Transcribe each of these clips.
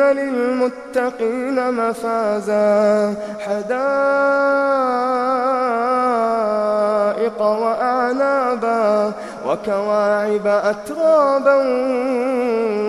للمتقين مفازا حدائق وأعنابا وكواعب أترابا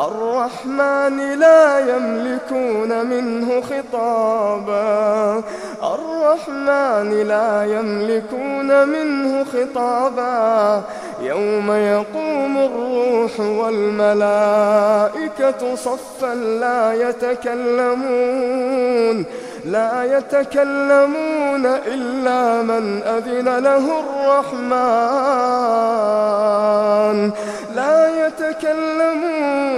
الرحمن لا يملكون منه خطابا. الرحمن لا يملكون منه خطابا. يوم يقوم الروح والملائكة صفا لا يتكلمون. لا يتكلمون إلا من أذن له الرحمن. لا يتكلمون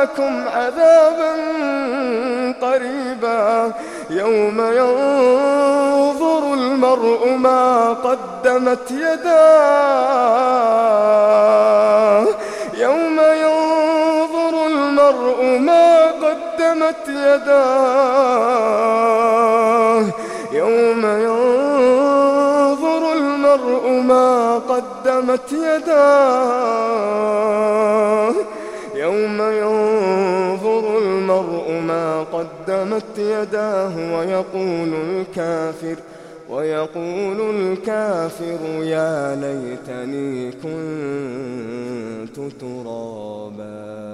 أنذرناكم عذابا قريبا. يوم ينظر المرء ما قدمت يداه. يوم ينظر المرء ما قدمت يداه. يوم ينظر المرء ما قدمت يداه. قدمت يداه ويقول الكافر ويقول الكافر يا ليتني كنت ترابا.